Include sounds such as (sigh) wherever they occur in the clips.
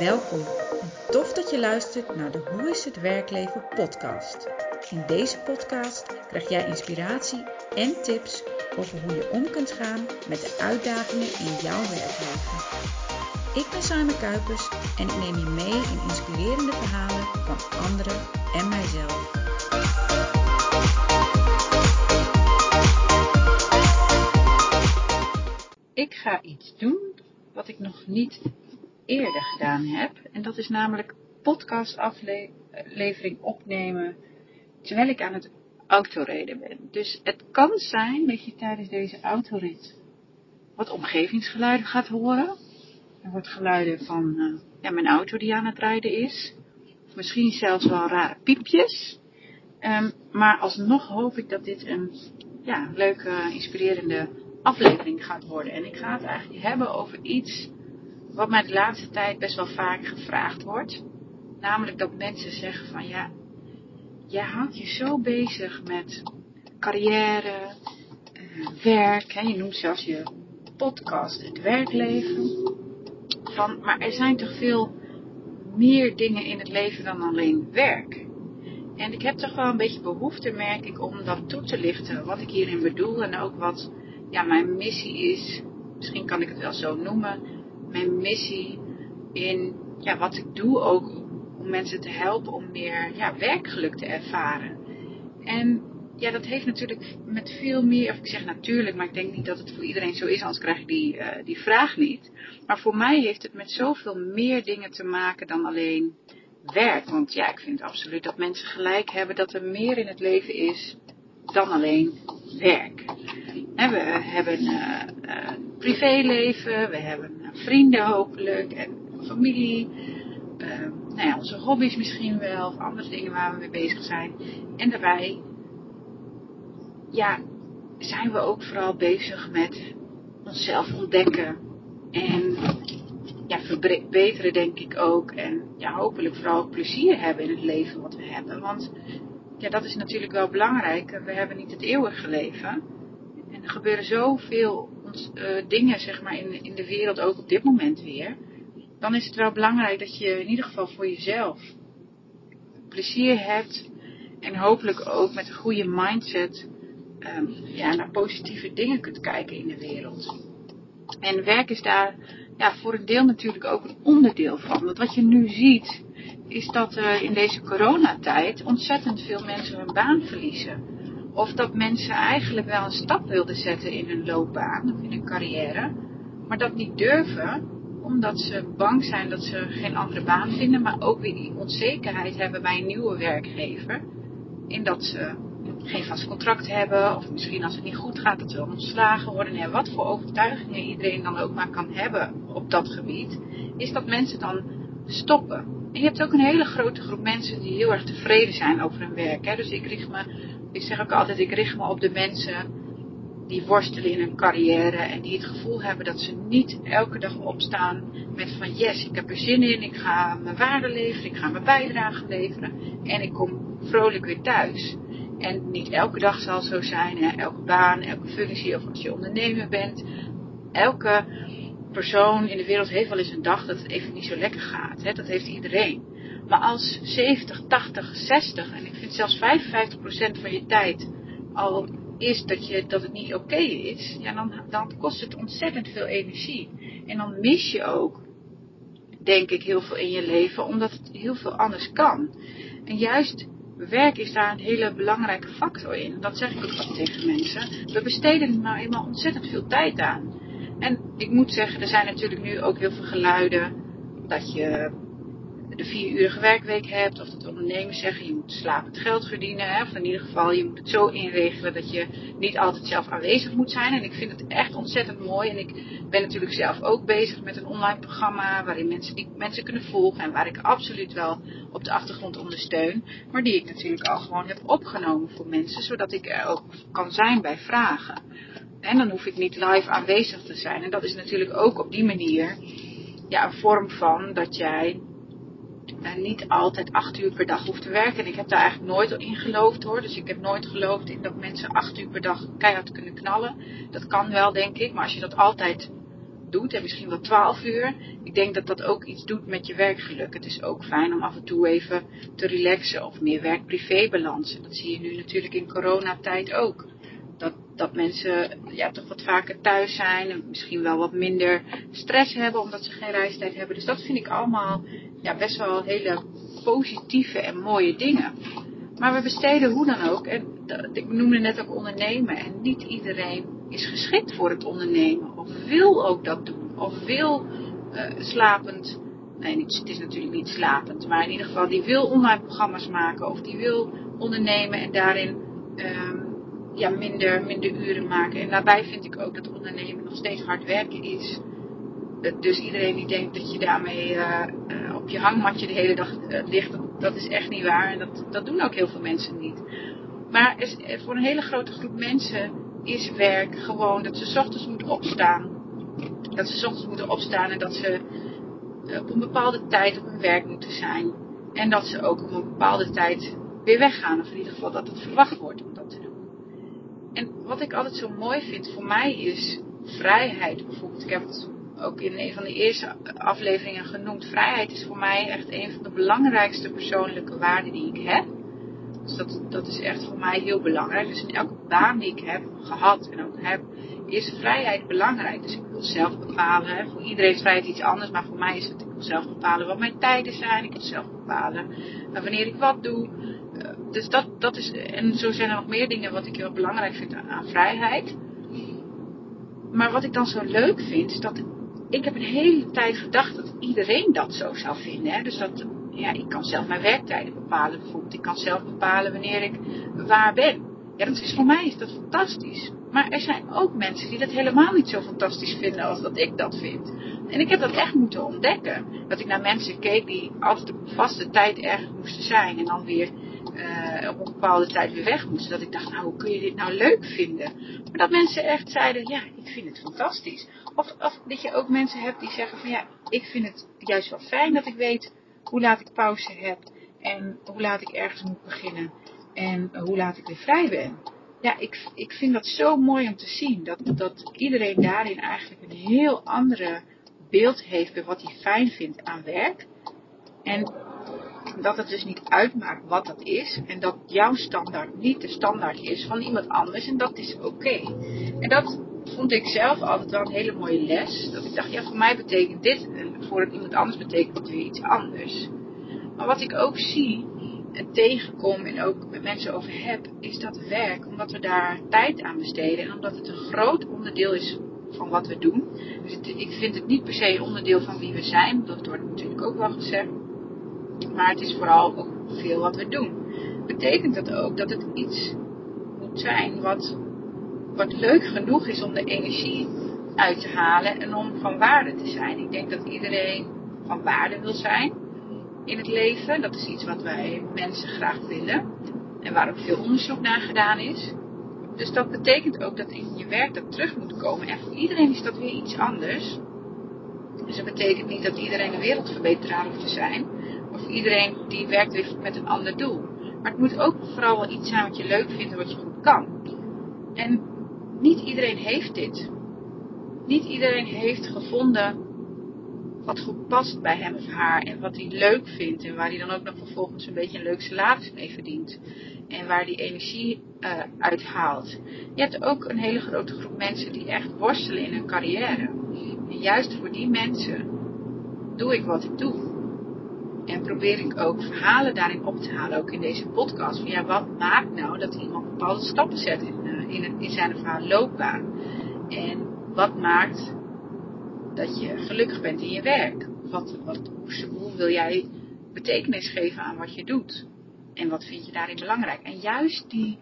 Welkom tof dat je luistert naar de Hoe is het werkleven podcast. In deze podcast krijg jij inspiratie en tips over hoe je om kunt gaan met de uitdagingen in jouw werkleven. Ik ben Simon Kuipers en ik neem je mee in inspirerende verhalen van anderen en mijzelf. Ik ga iets doen wat ik nog niet eerder gedaan heb. En dat is namelijk podcastaflevering opnemen terwijl ik aan het autoreden ben. Dus het kan zijn dat je tijdens deze autorit wat omgevingsgeluiden gaat horen. Er wordt geluiden van uh, ja, mijn auto die aan het rijden is. Of misschien zelfs wel rare piepjes. Um, maar alsnog hoop ik dat dit een ja, leuke, inspirerende aflevering gaat worden. En ik ga het eigenlijk hebben over iets wat mij de laatste tijd best wel vaak gevraagd wordt. Namelijk dat mensen zeggen van ja, jij houdt je zo bezig met carrière, eh, werk. Hè, je noemt zelfs je podcast het werkleven. Van, maar er zijn toch veel meer dingen in het leven dan alleen werk. En ik heb toch wel een beetje behoefte, merk ik, om dat toe te lichten. Wat ik hierin bedoel en ook wat ja, mijn missie is. Misschien kan ik het wel zo noemen. Mijn missie in ja, wat ik doe ook om mensen te helpen om meer ja, werkgeluk te ervaren. En ja, dat heeft natuurlijk met veel meer, of ik zeg natuurlijk, maar ik denk niet dat het voor iedereen zo is, anders krijg ik die, uh, die vraag niet. Maar voor mij heeft het met zoveel meer dingen te maken dan alleen werk. Want ja, ik vind absoluut dat mensen gelijk hebben dat er meer in het leven is dan alleen werk. We hebben uh, uh, privéleven, we hebben vrienden hopelijk en familie. Nou ja, onze hobby's misschien wel, of andere dingen waar we mee bezig zijn. En daarbij, ja, zijn we ook vooral bezig met onszelf ontdekken. En ja, verbeteren denk ik ook. En ja, hopelijk vooral plezier hebben in het leven wat we hebben. Want ja, dat is natuurlijk wel belangrijk. We hebben niet het eeuwige leven. Er gebeuren zoveel uh, dingen zeg maar, in, in de wereld, ook op dit moment weer. Dan is het wel belangrijk dat je in ieder geval voor jezelf plezier hebt. En hopelijk ook met een goede mindset um, ja, naar positieve dingen kunt kijken in de wereld. En werk is daar ja, voor een deel natuurlijk ook een onderdeel van. Want wat je nu ziet, is dat uh, in deze coronatijd ontzettend veel mensen hun baan verliezen. Of dat mensen eigenlijk wel een stap wilden zetten in hun loopbaan of in hun carrière, maar dat niet durven omdat ze bang zijn dat ze geen andere baan vinden, maar ook weer die onzekerheid hebben bij een nieuwe werkgever. In dat ze geen vast contract hebben, of misschien als het niet goed gaat, dat ze ontslagen worden. En wat voor overtuigingen iedereen dan ook maar kan hebben op dat gebied, is dat mensen dan stoppen. En je hebt ook een hele grote groep mensen die heel erg tevreden zijn over hun werk. Hè? Dus ik richt me ik zeg ook altijd, ik richt me op de mensen die worstelen in hun carrière en die het gevoel hebben dat ze niet elke dag opstaan met van yes, ik heb er zin in, ik ga mijn waarde leveren, ik ga mijn bijdrage leveren en ik kom vrolijk weer thuis. En niet elke dag zal zo zijn, hè? elke baan, elke functie of als je ondernemer bent, elke persoon in de wereld heeft wel eens een dag dat het even niet zo lekker gaat. Hè? Dat heeft iedereen. Maar als 70, 80, 60 en ik vind zelfs 55% van je tijd al is dat, je, dat het niet oké is, ja, dan, dan kost het ontzettend veel energie. En dan mis je ook, denk ik, heel veel in je leven, omdat het heel veel anders kan. En juist werk is daar een hele belangrijke factor in. Dat zeg ik ook wel tegen mensen. We besteden er nou eenmaal ontzettend veel tijd aan. En ik moet zeggen, er zijn natuurlijk nu ook heel veel geluiden dat je de vierurige werkweek hebt, of dat ondernemers zeggen je moet slapend geld verdienen, hè, of in ieder geval je moet het zo inregelen dat je niet altijd zelf aanwezig moet zijn. En ik vind het echt ontzettend mooi en ik ben natuurlijk zelf ook bezig met een online programma waarin mensen die mensen kunnen volgen en waar ik absoluut wel op de achtergrond ondersteun, maar die ik natuurlijk al gewoon heb opgenomen voor mensen, zodat ik er ook kan zijn bij vragen. En dan hoef ik niet live aanwezig te zijn. En dat is natuurlijk ook op die manier ja, een vorm van dat jij en niet altijd acht uur per dag hoeft te werken. En ik heb daar eigenlijk nooit in geloofd hoor. Dus ik heb nooit geloofd in dat mensen acht uur per dag keihard kunnen knallen. Dat kan wel, denk ik. Maar als je dat altijd doet. En misschien wel 12 uur. Ik denk dat dat ook iets doet met je werkgeluk. Het is ook fijn om af en toe even te relaxen. Of meer werk-privé-balans. Dat zie je nu natuurlijk in coronatijd ook. Dat, dat mensen ja, toch wat vaker thuis zijn. En misschien wel wat minder stress hebben omdat ze geen reistijd hebben. Dus dat vind ik allemaal ja, best wel hele positieve en mooie dingen. Maar we besteden hoe dan ook. En ik noemde net ook ondernemen. En niet iedereen is geschikt voor het ondernemen. Of wil ook dat doen. Of wil uh, slapend. Nee, het is natuurlijk niet slapend. Maar in ieder geval, die wil online programma's maken. Of die wil ondernemen en daarin um, ja, minder, minder uren maken. En daarbij vind ik ook dat ondernemen nog steeds hard werken is. Dus iedereen die denkt dat je daarmee uh, je hangmatje de hele dag ligt, dat is echt niet waar. En dat, dat doen ook heel veel mensen niet. Maar is, voor een hele grote groep mensen is werk gewoon dat ze ochtends moeten opstaan. Dat ze ochtends moeten opstaan en dat ze eh, op een bepaalde tijd op hun werk moeten zijn. En dat ze ook op een bepaalde tijd weer weggaan. Of in ieder geval dat het verwacht wordt om dat te doen. En wat ik altijd zo mooi vind voor mij is vrijheid. Bijvoorbeeld, ik heb het ook in een van de eerste afleveringen genoemd. Vrijheid is voor mij echt een van de belangrijkste persoonlijke waarden die ik heb. Dus dat, dat is echt voor mij heel belangrijk. Dus in elke baan die ik heb gehad en ook heb, is vrijheid belangrijk. Dus ik wil zelf bepalen. Voor iedereen is vrijheid iets anders, maar voor mij is het, ik wil zelf bepalen wat mijn tijden zijn. Ik wil zelf bepalen wanneer ik wat doe. Eh, dus dat, dat is, en zo zijn er nog meer dingen wat ik heel belangrijk vind aan, aan vrijheid. Maar wat ik dan zo leuk vind, is dat ik heb een hele tijd gedacht dat iedereen dat zo zou vinden. Hè? Dus dat, ja, ik kan zelf mijn werktijden bepalen bijvoorbeeld. Ik kan zelf bepalen wanneer ik waar ben. Ja, dat is voor mij is dat fantastisch. Maar er zijn ook mensen die dat helemaal niet zo fantastisch vinden als dat ik dat vind. En ik heb dat echt moeten ontdekken. Dat ik naar mensen keek die altijd op vaste tijd ergens moesten zijn. En dan weer uh, op een bepaalde tijd weer weg moesten. Dat ik dacht, nou hoe kun je dit nou leuk vinden? Maar dat mensen echt zeiden, ja, ik vind het fantastisch. Of, of dat je ook mensen hebt die zeggen van ja, ik vind het juist wel fijn dat ik weet hoe laat ik pauze heb. En hoe laat ik ergens moet beginnen. En hoe laat ik weer vrij ben. Ja, ik, ik vind dat zo mooi om te zien. Dat, dat iedereen daarin eigenlijk een heel andere beeld heeft bij wat hij fijn vindt aan werk. En dat het dus niet uitmaakt wat dat is. En dat jouw standaard niet de standaard is van iemand anders. En dat is oké. En dat vond ik zelf altijd wel een hele mooie les. Dat ik dacht, ja, voor mij betekent dit. En voor iemand anders betekent het weer iets anders. Maar wat ik ook zie en tegenkom en ook met mensen over heb, is dat werk, omdat we daar tijd aan besteden en omdat het een groot onderdeel is van wat we doen. Dus ik vind het niet per se onderdeel van wie we zijn, dat wordt natuurlijk ook wel gezegd. Maar het is vooral ook veel wat we doen. Betekent dat ook dat het iets moet zijn wat, wat leuk genoeg is om de energie uit te halen en om van waarde te zijn. Ik denk dat iedereen van waarde wil zijn in het leven. Dat is iets wat wij mensen graag willen. En waar ook veel onderzoek naar gedaan is. Dus dat betekent ook dat in je werk dat terug moet komen. En voor iedereen is dat weer iets anders. Dus dat betekent niet dat iedereen een wereldverbeteraar hoeft te zijn. Iedereen die werkt met een ander doel. Maar het moet ook vooral wel iets zijn wat je leuk vindt en wat je goed kan. En niet iedereen heeft dit. Niet iedereen heeft gevonden wat goed past bij hem of haar en wat hij leuk vindt en waar hij dan ook nog vervolgens een beetje een leuk salaris mee verdient en waar die energie uh, uit haalt. Je hebt ook een hele grote groep mensen die echt worstelen in hun carrière. En juist voor die mensen doe ik wat ik doe. En probeer ik ook verhalen daarin op te halen, ook in deze podcast. Van ja, wat maakt nou dat iemand bepaalde stappen zet in, uh, in, in zijn of haar loopbaan? En wat maakt dat je gelukkig bent in je werk. Wat, wat, hoe wil jij betekenis geven aan wat je doet? En wat vind je daarin belangrijk? En juist die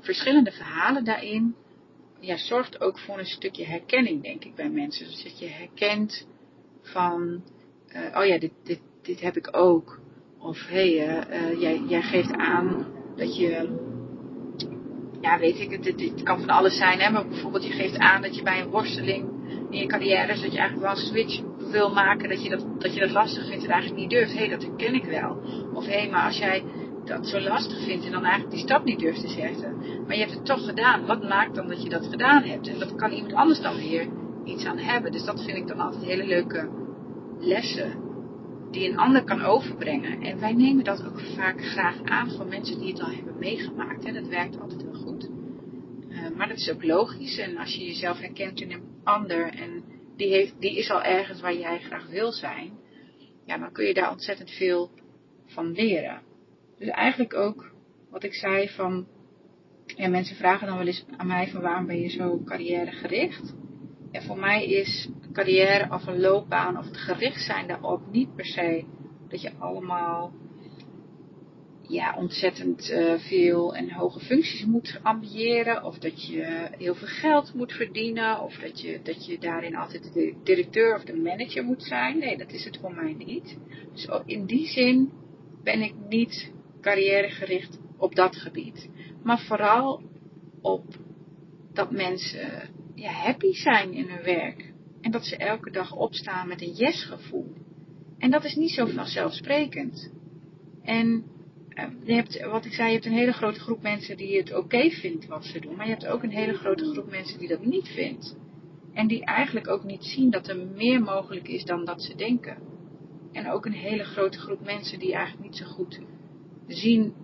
verschillende verhalen daarin, ja, zorgt ook voor een stukje herkenning, denk ik, bij mensen. Dus dat je herkent van, uh, oh ja, dit, dit, dit heb ik ook. Of hé, hey, uh, jij, jij geeft aan dat je, ja, weet ik, het, dit kan van alles zijn, hè, maar bijvoorbeeld je geeft aan dat je bij een worsteling in je carrière, dat je eigenlijk wel een switch wil maken, dat je dat, dat je dat lastig vindt en eigenlijk niet durft. Hé, hey, dat herken ik wel. Of hé, hey, maar als jij dat zo lastig vindt en dan eigenlijk die stap niet durft te zetten, maar je hebt het toch gedaan, wat maakt dan dat je dat gedaan hebt? En dat kan iemand anders dan weer iets aan hebben. Dus dat vind ik dan altijd hele leuke lessen die een ander kan overbrengen. En wij nemen dat ook vaak graag aan van mensen die het al hebben meegemaakt. Hè. Dat werkt altijd wel goed. Uh, maar dat is ook logisch. En als je jezelf herkent in een ander en die, heeft, die is al ergens waar jij graag wil zijn, ja, dan kun je daar ontzettend veel van leren. Dus eigenlijk ook wat ik zei van, mensen vragen dan wel eens aan mij van waarom ben je zo carrièregericht? En voor mij is carrière of een loopbaan of het gericht zijn daarop niet per se dat je allemaal ja, ontzettend uh, veel en hoge functies moet ambiëren. Of dat je heel veel geld moet verdienen. Of dat je, dat je daarin altijd de directeur of de manager moet zijn. Nee, dat is het voor mij niet. Dus in die zin ben ik niet carrièregericht op dat gebied. Maar vooral op dat mensen ja, happy zijn in hun werk. En dat ze elke dag opstaan met een yes-gevoel. En dat is niet zo vanzelfsprekend. En uh, je hebt, wat ik zei, je hebt een hele grote groep mensen die het oké vindt wat ze doen. Maar je hebt ook een hele grote groep mensen die dat niet vindt. En die eigenlijk ook niet zien dat er meer mogelijk is dan dat ze denken. En ook een hele grote groep mensen die eigenlijk niet zo goed zien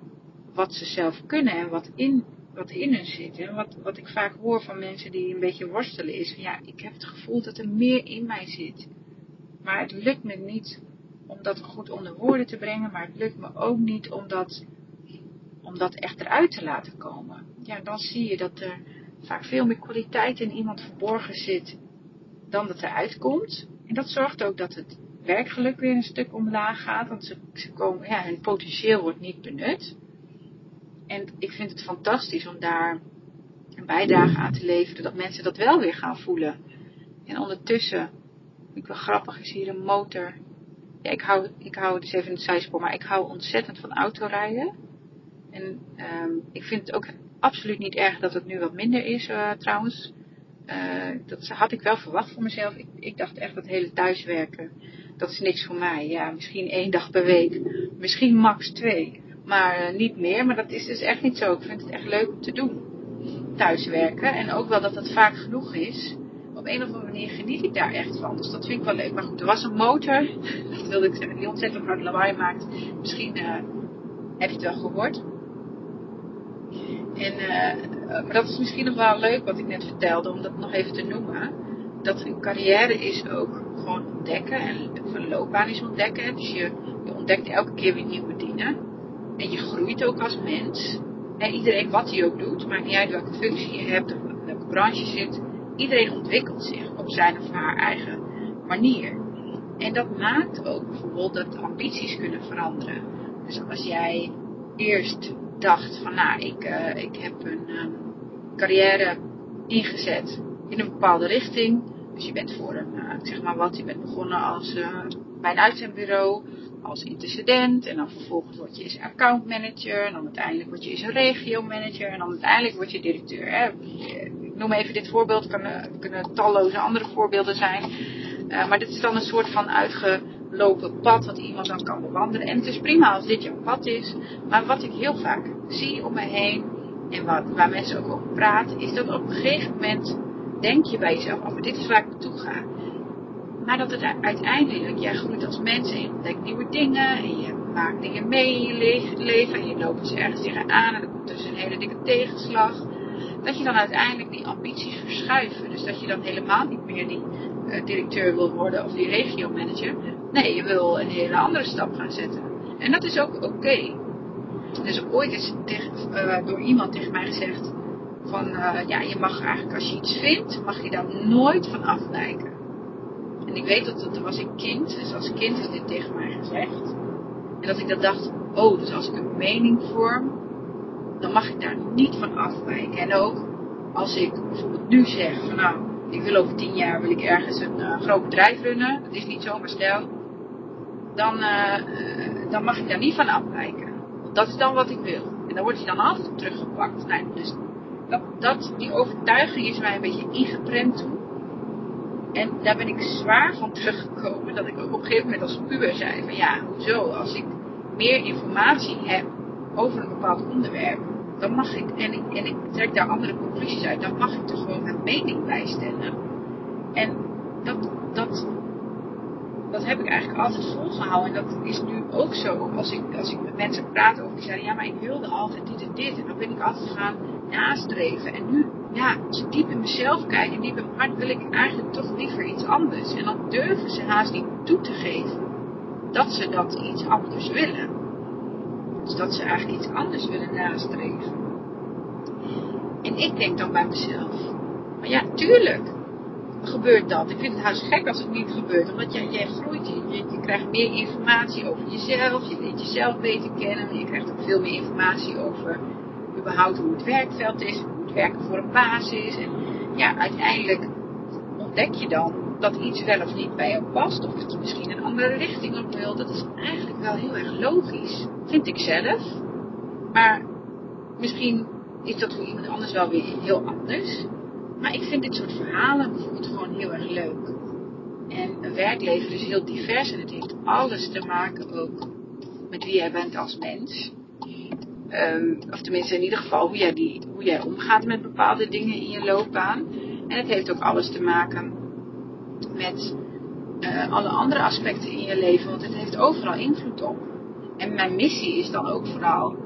wat ze zelf kunnen en wat in wat in hen zit. En wat, wat ik vaak hoor van mensen die een beetje worstelen is, van, ja, ik heb het gevoel dat er meer in mij zit. Maar het lukt me niet om dat goed onder woorden te brengen, maar het lukt me ook niet om dat, om dat echt eruit te laten komen. Ja, dan zie je dat er vaak veel meer kwaliteit in iemand verborgen zit dan dat eruit komt. En dat zorgt ook dat het werkgeluk weer een stuk omlaag gaat, want ze, ze komen, ja, hun potentieel wordt niet benut. En ik vind het fantastisch om daar een bijdrage aan te leveren, dat mensen dat wel weer gaan voelen. En ondertussen, ik wel grappig, is hier een motor. Ja, ik hou, ik hou is even een zijspoor, maar ik hou ontzettend van autorijden. En um, ik vind het ook absoluut niet erg dat het nu wat minder is, uh, trouwens. Uh, dat had ik wel verwacht voor mezelf. Ik, ik dacht echt dat hele thuiswerken, dat is niks voor mij. Ja, misschien één dag per week, misschien max twee maar uh, niet meer. Maar dat is dus echt niet zo. Ik vind het echt leuk om te doen. Thuiswerken. En ook wel dat het vaak genoeg is. Op een of andere manier geniet ik daar echt van. Dus dat vind ik wel leuk. Maar goed, er was een motor. (laughs) Dat wilde ik zeggen. Die ontzettend hard lawaai maakt. Misschien uh, heb je het wel gehoord. En, uh, maar dat is misschien nog wel leuk wat ik net vertelde. Om dat nog even te noemen. Dat een carrière is ook gewoon ontdekken. En een loopbaan is ontdekken. Dus je, je ontdekt elke keer weer nieuwe dingen. En je groeit ook als mens. En iedereen wat hij ook doet, maakt niet uit welke functie je hebt of welke branche zit. Iedereen ontwikkelt zich op zijn of haar eigen manier. En dat maakt ook bijvoorbeeld dat ambities kunnen veranderen. Dus als jij eerst dacht van nou, ik, uh, ik heb een um, carrière ingezet in een bepaalde richting. Dus je bent voor een, uh, zeg maar wat, je bent begonnen als, uh, bij een uitzendbureau als intercedent en dan vervolgens word je eens accountmanager en dan uiteindelijk word je eens een regiomanager en dan uiteindelijk word je directeur. Hè. Ik noem even dit voorbeeld, het kunnen, kunnen talloze andere voorbeelden zijn. Uh, maar dit is dan een soort van uitgelopen pad wat iemand dan kan bewandelen. En het is prima als dit jouw pad is, maar wat ik heel vaak zie om me heen en wat, waar mensen ook over praten, is dat op een gegeven moment denk je bij jezelf, oh, maar dit is waar ik naartoe ga. Maar dat het uiteindelijk, jij groeit als mens en je ontdekt nieuwe dingen en je maakt dingen mee in je leven en je loopt dus ergens tegenaan en er komt dus een hele dikke tegenslag. Dat je dan uiteindelijk die ambities verschuiven. Dus dat je dan helemaal niet meer die uh, directeur wil worden of die regiomanager. Nee, je wil een hele andere stap gaan zetten. En dat is ook oké. Dus ooit is tegen, uh, door iemand tegen mij gezegd van uh, ja, je mag eigenlijk als je iets vindt, mag je daar nooit van afwijken. Ik weet dat het was een kind, dus als kind is dit tegen mij gezegd. En dat ik dat dacht, oh, dus als ik een mening vorm, dan mag ik daar niet van afwijken. En ook als ik bijvoorbeeld nu zeg van nou, ik wil over tien jaar wil ik ergens een uh, groot bedrijf runnen. Dat is niet zo, maar stel. Dan, uh, dan mag ik daar niet van afwijken. Want dat is dan wat ik wil. En dan wordt hij dan altijd teruggepakt. Nou, dus dat, dat, die overtuiging is mij een beetje ingeprent toen. En daar ben ik zwaar van teruggekomen. Dat ik ook op een gegeven moment als puber zei van ja, hoezo? Als ik meer informatie heb over een bepaald onderwerp, dan mag ik, en ik, en ik trek daar andere conclusies uit, dan mag ik er gewoon een mening bij stellen. En dat, dat, dat heb ik eigenlijk altijd volgehouden. En dat is nu ook zo. Als ik, als ik met mensen praat over die zeiden, ja, maar ik wilde altijd dit en dit. En dan ben ik altijd gaan nastreven. En nu, ja, ik diep in mezelf kijk en diep in mijn hart, wil ik eigenlijk toch liever iets anders. En dan durven ze haast niet toe te geven dat ze dat iets anders willen. Dus dat ze eigenlijk iets anders willen nastreven. En ik denk dan bij mezelf, maar ja, tuurlijk gebeurt dat. Ik vind het huis gek als het niet gebeurt, omdat jij, jij groeit, je, je, krijgt meer informatie over jezelf, je leert jezelf beter kennen, je krijgt ook veel meer informatie over überhaupt hoe het werkveld is, werken voor een baas is. En ja, uiteindelijk ontdek je dan dat iets wel of niet bij jou past, of dat je misschien een andere richting op wil. Dat is eigenlijk wel heel erg logisch, vind ik zelf. Maar misschien is dat voor iemand anders wel weer heel anders. Maar ik vind dit soort verhalen bijvoorbeeld gewoon heel erg leuk. En een werkleven is heel divers en het heeft alles te maken ook met wie jij bent als mens. Um, of tenminste in ieder geval hoe jij, die, hoe jij omgaat met bepaalde dingen in je loopbaan. En het heeft ook alles te maken met uh, alle andere aspecten in je leven, want het heeft overal invloed op. En mijn missie is dan ook vooral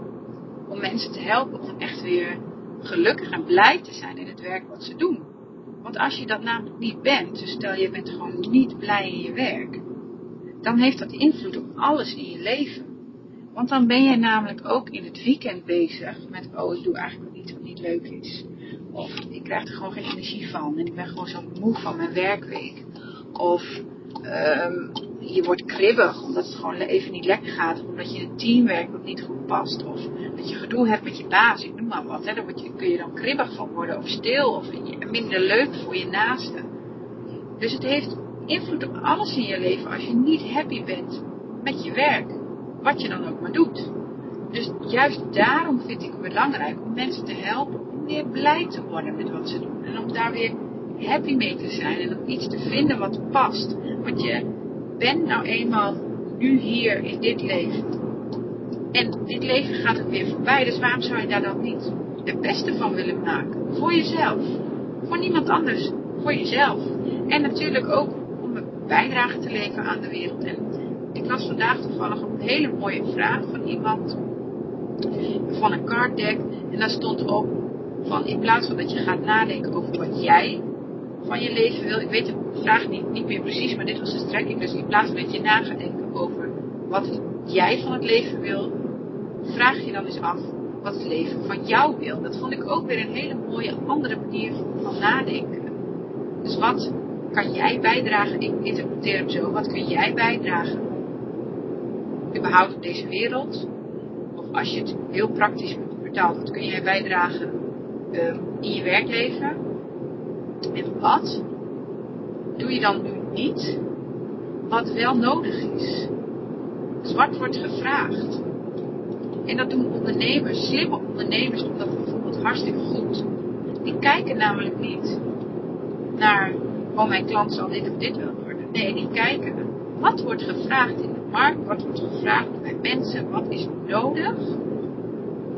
om mensen te helpen om echt weer gelukkig en blij te zijn in het werk wat ze doen. Want als je dat namelijk niet bent, dus stel je bent gewoon niet blij in je werk, dan heeft dat invloed op alles in je leven. Want dan ben je namelijk ook in het weekend bezig met, oh ik doe eigenlijk iets wat niet leuk is. Of ik krijg er gewoon geen energie van en ik ben gewoon zo moe van mijn werkweek. Of um, je wordt kribbig omdat het gewoon even niet lekker gaat. Of omdat je in een team werkt wat niet goed past. Of dat je gedoe hebt met je baas, ik noem maar wat. Hè. Daar word je, kun je dan kribbig van worden. Of stil. Of minder leuk voor je naasten. Dus het heeft invloed op alles in je leven als je niet happy bent met je werk. Wat je dan ook maar doet. Dus juist daarom vind ik het belangrijk om mensen te helpen om weer blij te worden met wat ze doen. En om daar weer happy mee te zijn. En om iets te vinden wat past. Want je bent nou eenmaal nu hier in dit leven. En dit leven gaat ook weer voorbij. Dus waarom zou je daar dan niet het beste van willen maken? Voor jezelf. Voor niemand anders. Voor jezelf. En natuurlijk ook om een bijdrage te leveren aan de wereld. En ik las vandaag toevallig een hele mooie vraag van iemand. Van een card deck. En daar stond op van in plaats van dat je gaat nadenken over wat jij van je leven wil. Ik weet de vraag niet, niet meer precies, maar dit was de strekking. Dus in plaats van dat je na gaat denken over wat jij van het leven wil, vraag je dan eens af wat het leven van jou wil. Dat vond ik ook weer een hele mooie andere manier van nadenken. Dus wat kan jij bijdragen? Ik interpreteer hem zo. Wat kun jij bijdragen? Überhaupt op deze wereld? Of als je het heel praktisch vertaalt, wat kun jij bijdragen um, in je werkleven? En wat doe je dan nu niet wat wel nodig is? Dus wat wordt gevraagd? En dat doen ondernemers, slimme ondernemers doen dat bijvoorbeeld hartstikke goed. Die kijken namelijk niet naar, oh mijn klant zal dit of dit wel worden. Nee, die kijken, wat wordt gevraagd in markt, wat wordt gevraagd bij mensen, wat is nodig.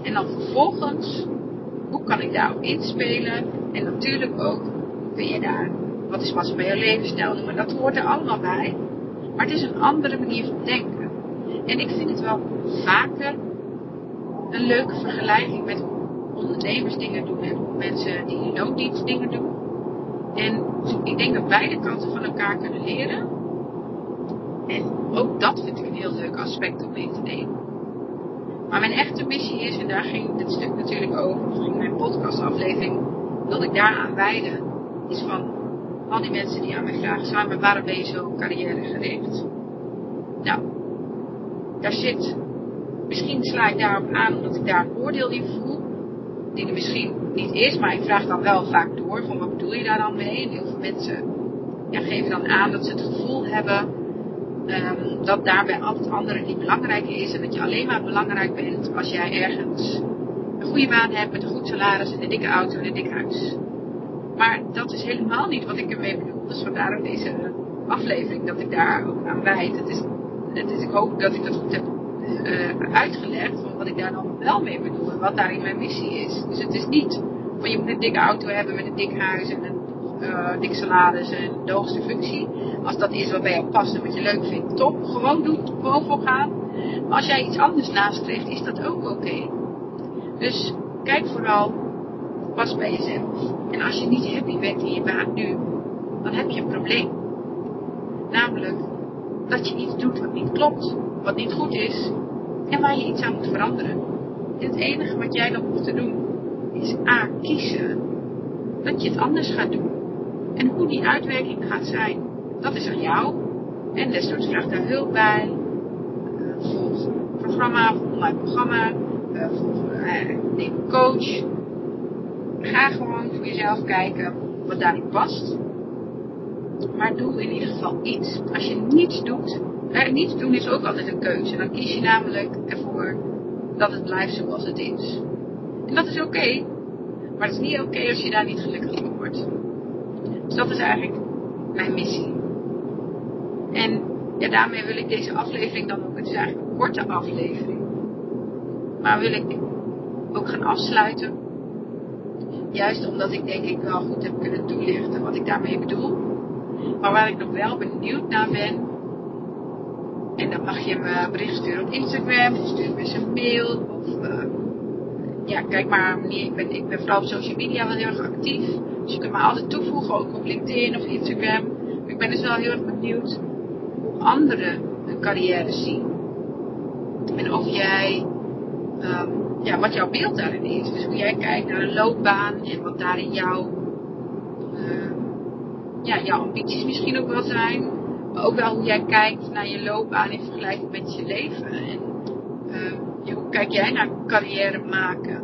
En dan vervolgens, hoe kan ik daarop inspelen? En natuurlijk ook, kun je daar, wat is wat bij je levensstijl doen, maar dat hoort er allemaal bij. Maar het is een andere manier van denken. En ik vind het wel vaker een leuke vergelijking met ondernemers dingen doen en mensen die in loondienst dingen doen. En ik denk dat beide kanten van elkaar kunnen leren. En ook dat vind ik een heel leuk aspect om mee te nemen. Maar mijn echte missie is, en daar ging dit stuk natuurlijk over, of ging mijn podcastaflevering, dat ik daaraan wijden, is van al die mensen die aan mij vragen, samen, waarom ben je zo carrièregericht? Nou, daar zit Misschien sla ik daarop aan omdat ik daar een oordeel in voel. Die er misschien niet is, maar ik vraag dan wel vaak door van wat bedoel je daar dan mee? En heel veel mensen ja, geven dan aan dat ze het gevoel hebben um, dat daarbij al het andere niet belangrijk is. En dat je alleen maar belangrijk bent als jij ergens een goede baan hebt met een goed salaris en een dikke auto en een dik huis. Maar dat is helemaal niet wat ik ermee bedoel. Dus vandaar ook deze aflevering dat ik daar ook aan wijd. Het is, het is, ik hoop dat ik dat goed heb uh, uitgelegd van wat ik daar dan wel mee bedoel en wat daarin mijn missie is. Dus het is niet van je moet een dikke auto hebben met een dik huis en een uh, dik salaris en de hoogste functie. Als dat is wat bij jou past en wat je leuk vindt, top. Gewoon doen, gewoon voor gaan. Maar als jij iets anders nastreeft, is dat ook oké. Dus kijk vooral, pas bij jezelf. En als je niet happy bent in je baan nu, dan heb je een probleem. Namelijk dat je iets doet wat niet klopt, wat niet goed is en waar je iets aan moet veranderen. En het enige wat jij dan te doen is A. kiezen dat je het anders gaat doen. En hoe die uitwerking gaat zijn, dat is aan jou. En Lesdoort vraagt daar hulp bij. Uh, volg een programma, volg mijn programma, uh, volg uh, neem een coach. Ga gewoon voor jezelf kijken wat daarin past. Maar doe in ieder geval iets. Als je niets doet, eh, niets doen is ook altijd een keuze. Dan kies je namelijk ervoor dat het blijft zoals het is. En dat is oké. maar het is niet oké als je daar niet gelukkig van wordt. Dus dat is eigenlijk mijn missie. En ja, daarmee wil ik deze aflevering dan ook, het is eigenlijk een korte aflevering. Maar wil ik ook gaan afsluiten. Juist omdat ik denk ik wel goed heb kunnen toelichten wat ik daarmee bedoel. Maar waar ik nog wel benieuwd naar ben. En dan mag je me bericht sturen op Instagram. Of stuur me eens een mail. Of uh, ja, kijk maar. Ik ben, ik ben vooral op social media wel heel erg actief. Dus je kunt me altijd toevoegen. Ook op LinkedIn of Instagram. Ik ben dus wel heel erg benieuwd hoe anderen hun carrière zien. En of jij, um, ja, wat jouw beeld daarin is. Dus hoe jij kijkt naar een loopbaan en wat daarin jouw, uh, ja, jouw ambities misschien ook wel zijn. Maar ook wel hoe jij kijkt naar je loopbaan in vergelijking met je leven. En ja, hoe kijk jij naar carrière maken?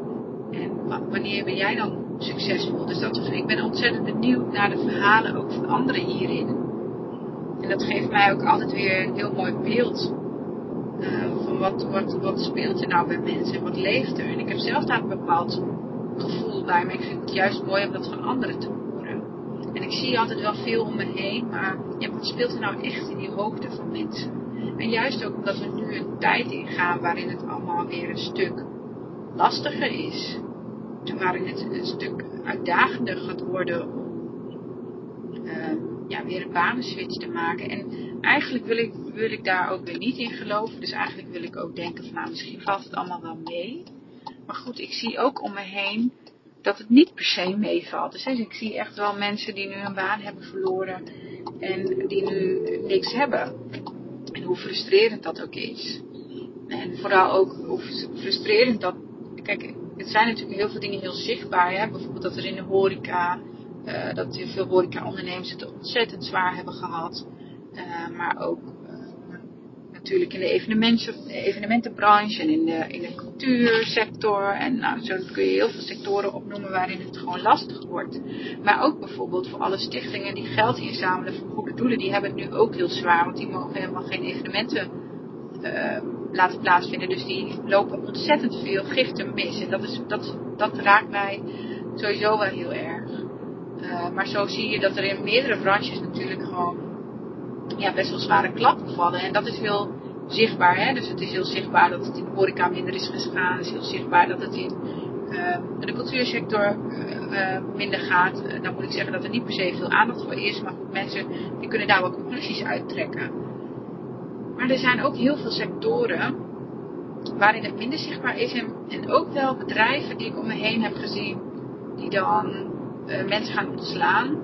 En wanneer ben jij dan succesvol? Dus dat, ik ben ontzettend benieuwd naar de verhalen ook van anderen hierin. En dat geeft mij ook altijd weer een heel mooi beeld. Uh, van wat, wat, wat speelt er nou bij mensen en wat leeft er. En ik heb zelf daar een bepaald gevoel bij, maar ik vind het juist mooi om dat van anderen te horen. En ik zie altijd wel veel om me heen, maar wat speelt er nou echt in die hoogte van mensen? En juist ook omdat we nu een tijd ingaan waarin het allemaal weer een stuk lastiger is. Waarin het een stuk uitdagender gaat worden om uh, ja, weer een banenswitch te maken. En eigenlijk wil ik, wil ik daar ook weer niet in geloven. Dus eigenlijk wil ik ook denken van nou misschien valt het allemaal wel mee. Maar goed, ik zie ook om me heen dat het niet per se meevalt. Dus ik zie echt wel mensen die nu een baan hebben verloren en die nu niks hebben. En hoe frustrerend dat ook is. En vooral ook hoe frustrerend dat. Kijk, het zijn natuurlijk heel veel dingen heel zichtbaar. Hè? Bijvoorbeeld dat er in de horeca, uh, dat heel veel horeca-ondernemers het ontzettend zwaar hebben gehad. Uh, maar ook uh, natuurlijk in de evenementenbranche en in de, in de cultuursector. En nou, zo kun je heel veel sectoren opnoemen waarin het gewoon lastig wordt. Maar ook bijvoorbeeld voor alle stichtingen die geld inzamelen voor goede doelen, die hebben het nu ook heel zwaar. Want die mogen helemaal geen evenementen laten plaatsvinden. Dus die lopen ontzettend veel giften mis. En dat, is, dat, dat raakt mij sowieso wel heel erg. Uh, maar zo zie je dat er in meerdere branches natuurlijk gewoon ja, best wel zware klappen vallen. En dat is heel zichtbaar. Hè? Dus het is heel zichtbaar dat het in de horeca minder is gegaan. Het is heel zichtbaar dat het in uh, de cultuursector uh, minder gaat. dan moet ik zeggen dat er niet per se veel aandacht voor is. Maar mensen die kunnen daar wel conclusies uit trekken. Maar er zijn ook heel veel sectoren waarin het minder zichtbaar is. En, ook wel bedrijven die ik om me heen heb gezien, die dan uh, mensen gaan ontslaan.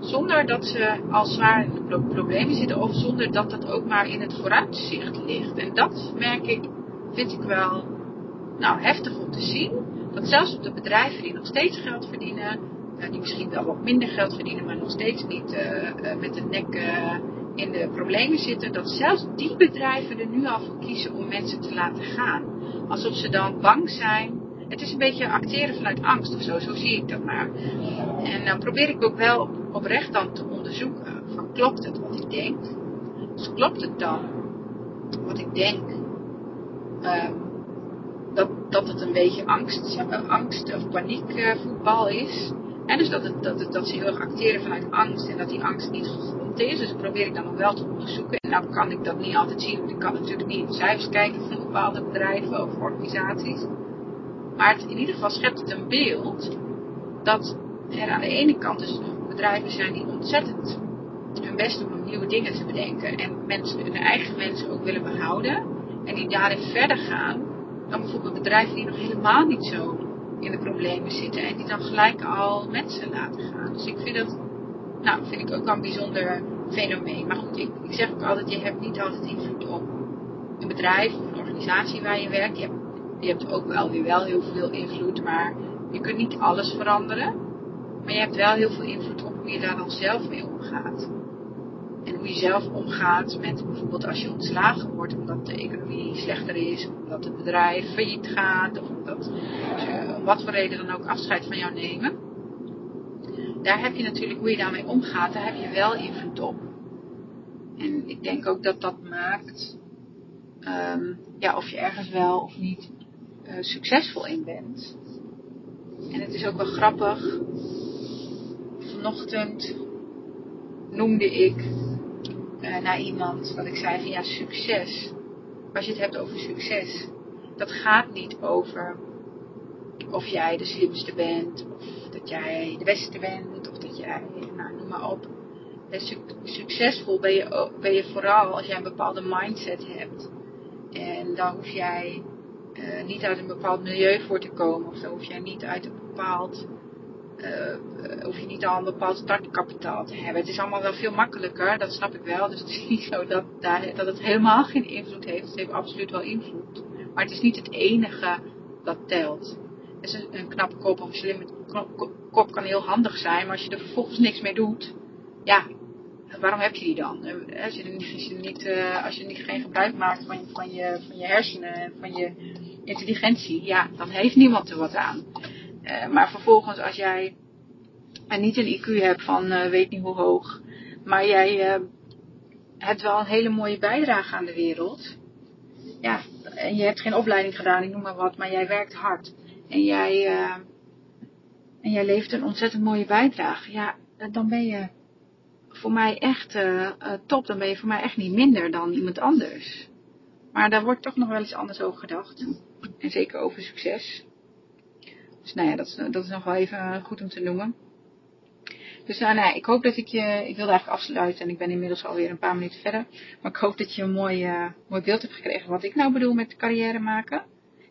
Zonder dat ze al zwaar in de problemen zitten of zonder dat dat ook maar in het vooruitzicht ligt. En dat merk ik, vind ik wel nou, heftig om te zien. Dat zelfs op de bedrijven die nog steeds geld verdienen, uh, die misschien wel wat minder geld verdienen, maar nog steeds niet uh, met de nek in de problemen zitten, dat zelfs die bedrijven er nu al voor kiezen om mensen te laten gaan. Alsof ze dan bang zijn. Het is een beetje acteren vanuit angst of zo, zo zie ik dat maar. En dan probeer ik ook wel oprecht dan te onderzoeken: van klopt het wat ik denk? Dus klopt het dan wat ik denk? Um, dat, dat het een beetje angst, angst of paniekvoetbal is. En dus dat, het, dat, dat ze heel erg acteren vanuit angst en dat die angst niet gegrond is. Dus dat probeer ik dan nog wel te onderzoeken. En nou kan ik dat niet altijd zien, want ik kan natuurlijk niet in de cijfers kijken van bepaalde bedrijven of organisaties. Maar in ieder geval schept het een beeld dat er aan de ene kant dus bedrijven zijn die ontzettend hun best doen om nieuwe dingen te bedenken. En mensen, hun eigen mensen ook willen behouden. En die daarin verder gaan dan bijvoorbeeld bedrijven die nog helemaal niet zo in de problemen zitten. En die dan gelijk al mensen laten gaan. Dus ik vind dat, nou, vind ik ook wel een bijzonder fenomeen. Maar goed, ik, ik zeg ook altijd, je hebt niet altijd invloed op een bedrijf of een organisatie waar je werkt. Je hebt, je hebt ook wel weer wel heel veel invloed, maar je kunt niet alles veranderen. Maar je hebt wel heel veel invloed op hoe je daar dan zelf mee omgaat. Hoe je zelf omgaat met bijvoorbeeld als je ontslagen wordt omdat de economie slechter is, omdat het bedrijf failliet gaat, of omdat ze om wat voor reden dan ook afscheid van jou nemen. Daar heb je natuurlijk hoe je daarmee omgaat, daar heb je wel invloed op. En ik denk ook dat dat maakt um, ja, of je ergens wel of niet uh, succesvol in bent. En het is ook wel grappig. Vanochtend noemde ik uh, naar iemand dat ik zei van ja, succes. Als je het hebt over succes, dat gaat niet over of jij de slimste bent, of dat jij de beste bent, of dat jij, nou noem maar op. Succesvol ben je, ben je vooral als jij een bepaalde mindset hebt. En daar hoef jij uh, niet uit een bepaald milieu voor te komen, of zo hoef jij niet uit een bepaald uh, hoef je niet al een bepaald startkapitaal te hebben. Het is allemaal wel veel makkelijker, dat snap ik wel. Dus het is (laughs) niet zo dat, dat het helemaal geen invloed heeft. Het heeft absoluut wel invloed. Maar het is niet het enige dat telt. Een, een knappe kop of een slimme kop kan heel handig zijn, maar als je er vervolgens niks mee doet, ja, waarom heb je die dan? Als je, als je, niet, als je niet geen gebruik maakt van, van, je, van je hersenen, van je intelligentie, ja, dan heeft niemand er wat aan. Uh, maar vervolgens als jij en niet een IQ hebt van uh, weet niet hoe hoog, maar jij hebt wel een hele mooie bijdrage aan de wereld. Ja, en je hebt geen opleiding gedaan, ik noem maar wat, maar jij werkt hard. En jij, en jij levert een ontzettend mooie bijdrage. Ja, dan ben je voor mij echt top. Dan ben je voor mij echt niet minder dan iemand anders. Maar daar wordt toch nog wel eens anders over gedacht. En zeker over succes. Dus nou ja, dat is, nog wel even goed om te noemen. Dus nou, nou, ik hoop dat ik je, ik wilde eigenlijk afsluiten en ik ben inmiddels alweer een paar minuten verder. Maar ik hoop dat je een mooi, uh, mooi beeld hebt gekregen wat ik nou bedoel met carrière maken.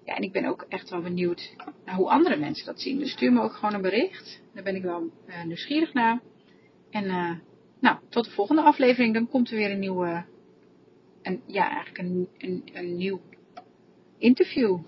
Ja, en ik ben ook echt wel benieuwd naar hoe andere mensen dat zien. Dus stuur me ook gewoon een bericht. Daar ben ik wel nieuwsgierig naar. En nou, tot de volgende aflevering. Dan komt er weer een nieuwe, een, ja, eigenlijk een, een, een nieuw interview.